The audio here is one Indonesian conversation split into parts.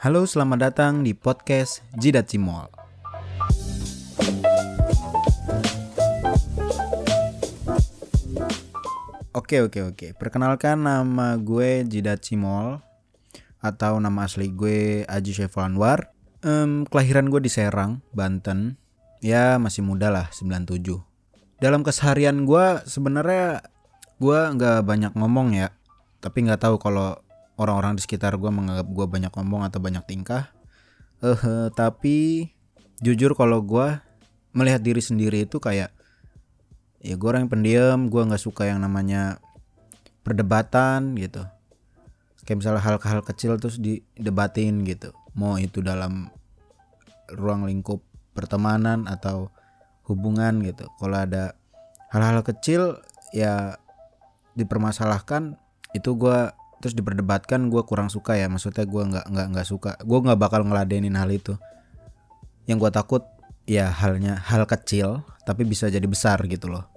Halo, selamat datang di podcast Jidat Cimol. Oke, oke, oke. Perkenalkan nama gue Jidat Cimol atau nama asli gue Aji Syeful Anwar. Em, kelahiran gue di Serang, Banten. Ya, masih muda lah, 97. Dalam keseharian gue sebenarnya gue nggak banyak ngomong ya. Tapi nggak tahu kalau orang-orang di sekitar gue menganggap gue banyak ngomong atau banyak tingkah. Eh, tapi jujur kalau gue melihat diri sendiri itu kayak ya gue orang yang pendiam, gue nggak suka yang namanya perdebatan gitu. Kayak misalnya hal-hal kecil terus didebatin gitu. Mau itu dalam ruang lingkup pertemanan atau hubungan gitu. Kalau ada hal-hal kecil ya dipermasalahkan itu gue terus diperdebatkan gue kurang suka ya. Maksudnya gue nggak nggak nggak suka. Gue nggak bakal ngeladenin hal itu. Yang gue takut ya halnya hal kecil tapi bisa jadi besar gitu loh.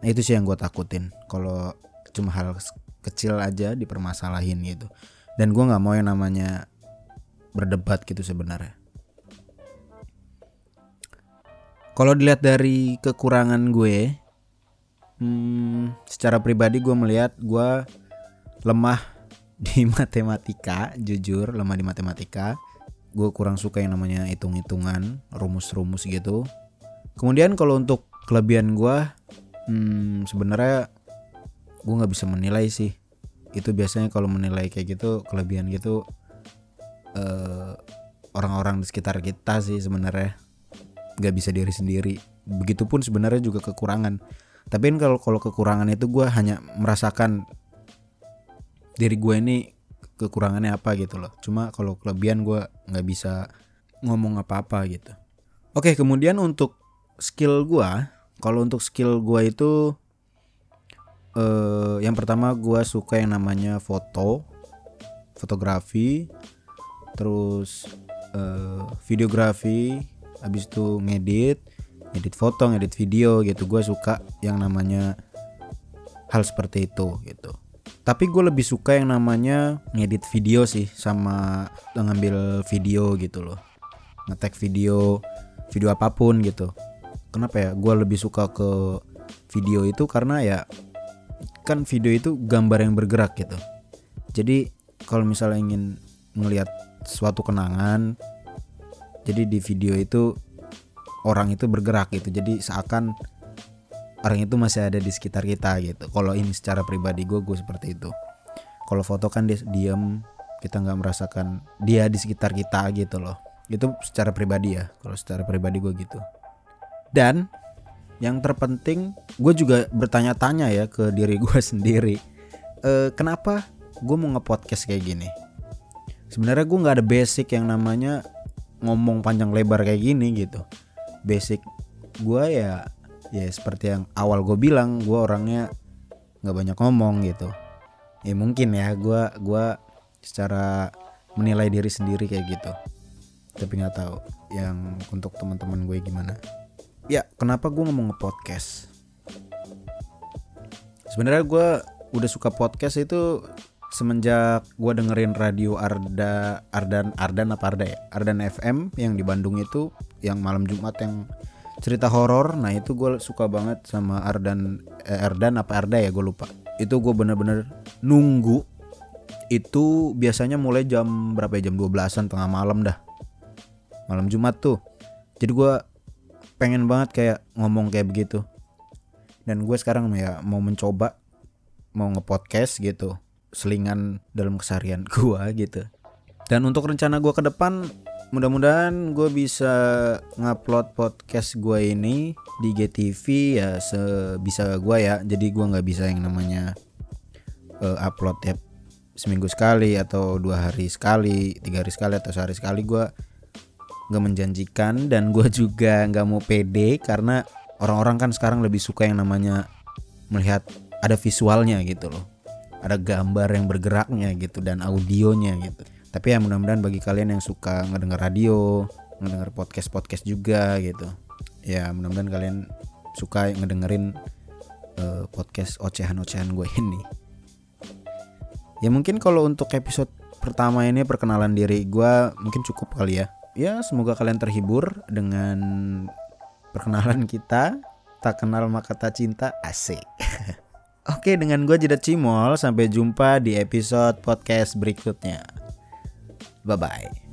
Nah, itu sih yang gue takutin. Kalau cuma hal kecil aja dipermasalahin gitu. Dan gue nggak mau yang namanya berdebat gitu sebenarnya. Kalau dilihat dari kekurangan gue hmm, secara pribadi gue melihat gue lemah di matematika jujur lemah di matematika. Gue kurang suka yang namanya hitung-hitungan rumus-rumus gitu. Kemudian kalau untuk kelebihan gue hmm, sebenarnya gue nggak bisa menilai sih. Itu biasanya kalau menilai kayak gitu kelebihan gitu eh, orang-orang di sekitar kita sih sebenarnya. Nggak bisa diri sendiri. Begitupun sebenarnya juga kekurangan. Tapi kan kalau kalau kekurangan itu gue hanya merasakan diri gue ini kekurangannya apa gitu loh. Cuma kalau kelebihan gue nggak bisa ngomong apa-apa gitu. Oke kemudian untuk skill gue kalau untuk skill gue itu eh yang pertama gue suka yang namanya foto fotografi terus eh, videografi habis itu ngedit ngedit foto ngedit video gitu. Gue suka yang namanya hal seperti itu gitu tapi gue lebih suka yang namanya ngedit video sih sama ngambil video gitu loh. Ngetek video video apa pun gitu. Kenapa ya? Gue lebih suka ke video itu karena ya kan video itu gambar yang bergerak gitu. Jadi kalau misalnya ingin melihat suatu kenangan jadi di video itu orang itu bergerak gitu. Jadi seakan orang itu masih ada di sekitar kita gitu. Kalau ini secara pribadi gue gue seperti itu. Kalau foto kan dia diem kita nggak merasakan dia di sekitar kita gitu loh. Itu secara pribadi ya kalau secara pribadi gue gitu. Dan yang terpenting gue juga bertanya-tanya ya ke diri gue sendiri e, kenapa gue mau ngepodcast kayak gini? Sebenarnya gue nggak ada basic yang namanya ngomong panjang lebar kayak gini gitu. Basic gue ya ya seperti yang awal gue bilang gue orangnya nggak banyak ngomong gitu. Ya mungkin ya gue gua secara menilai diri sendiri kayak gitu. Tapi nggak tahu yang untuk teman-teman gue gimana. Ya kenapa gue ngomong nge podcast sebenarnya gue udah suka podcast itu semenjak gue dengerin radio Arda Ardan Ardan apa Arda ya? Ardan FM yang di Bandung itu yang malam Jumat yang cerita horor nah itu gue suka banget sama Ardan eh, Ardan apa Arda ya gue lupa. Itu gue bener-bener nunggu. Itu biasanya mulai jam berapa ya? Jam 12an tengah malam dah. Malam Jumat tuh. Jadi gue pengen banget kayak ngomong kayak begitu. Dan gue sekarang ya mau mencoba mau ngepodcast gitu selingan dalam keseharian gue gitu. Dan untuk rencana gue ke depan mudah-mudahan gue bisa ngupload podcast gue ini di GTV ya sebisa gue ya. Jadi gue nggak bisa yang namanya uh, upload ya seminggu sekali atau dua hari sekali tiga hari sekali atau sehari sekali. Gue nggak menjanjikan dan gue juga nggak mau pede karena orang-orang kan sekarang lebih suka yang namanya melihat ada visualnya gitu loh. Ada gambar yang bergeraknya gitu dan audionya gitu tapi ya mudah-mudahan bagi kalian yang suka ngedenger radio ngedenger podcast podcast juga gitu ya mudah-mudahan kalian suka ngedengerin uh, podcast ocehan-ocehan gue ini ya mungkin kalau untuk episode pertama ini perkenalan diri gue mungkin cukup kali ya. Ya semoga kalian terhibur dengan perkenalan kita. Tak kenal maka tak cinta asik. Oke dengan gue Jidat Cimol Sampai jumpa di episode podcast berikutnya Bye bye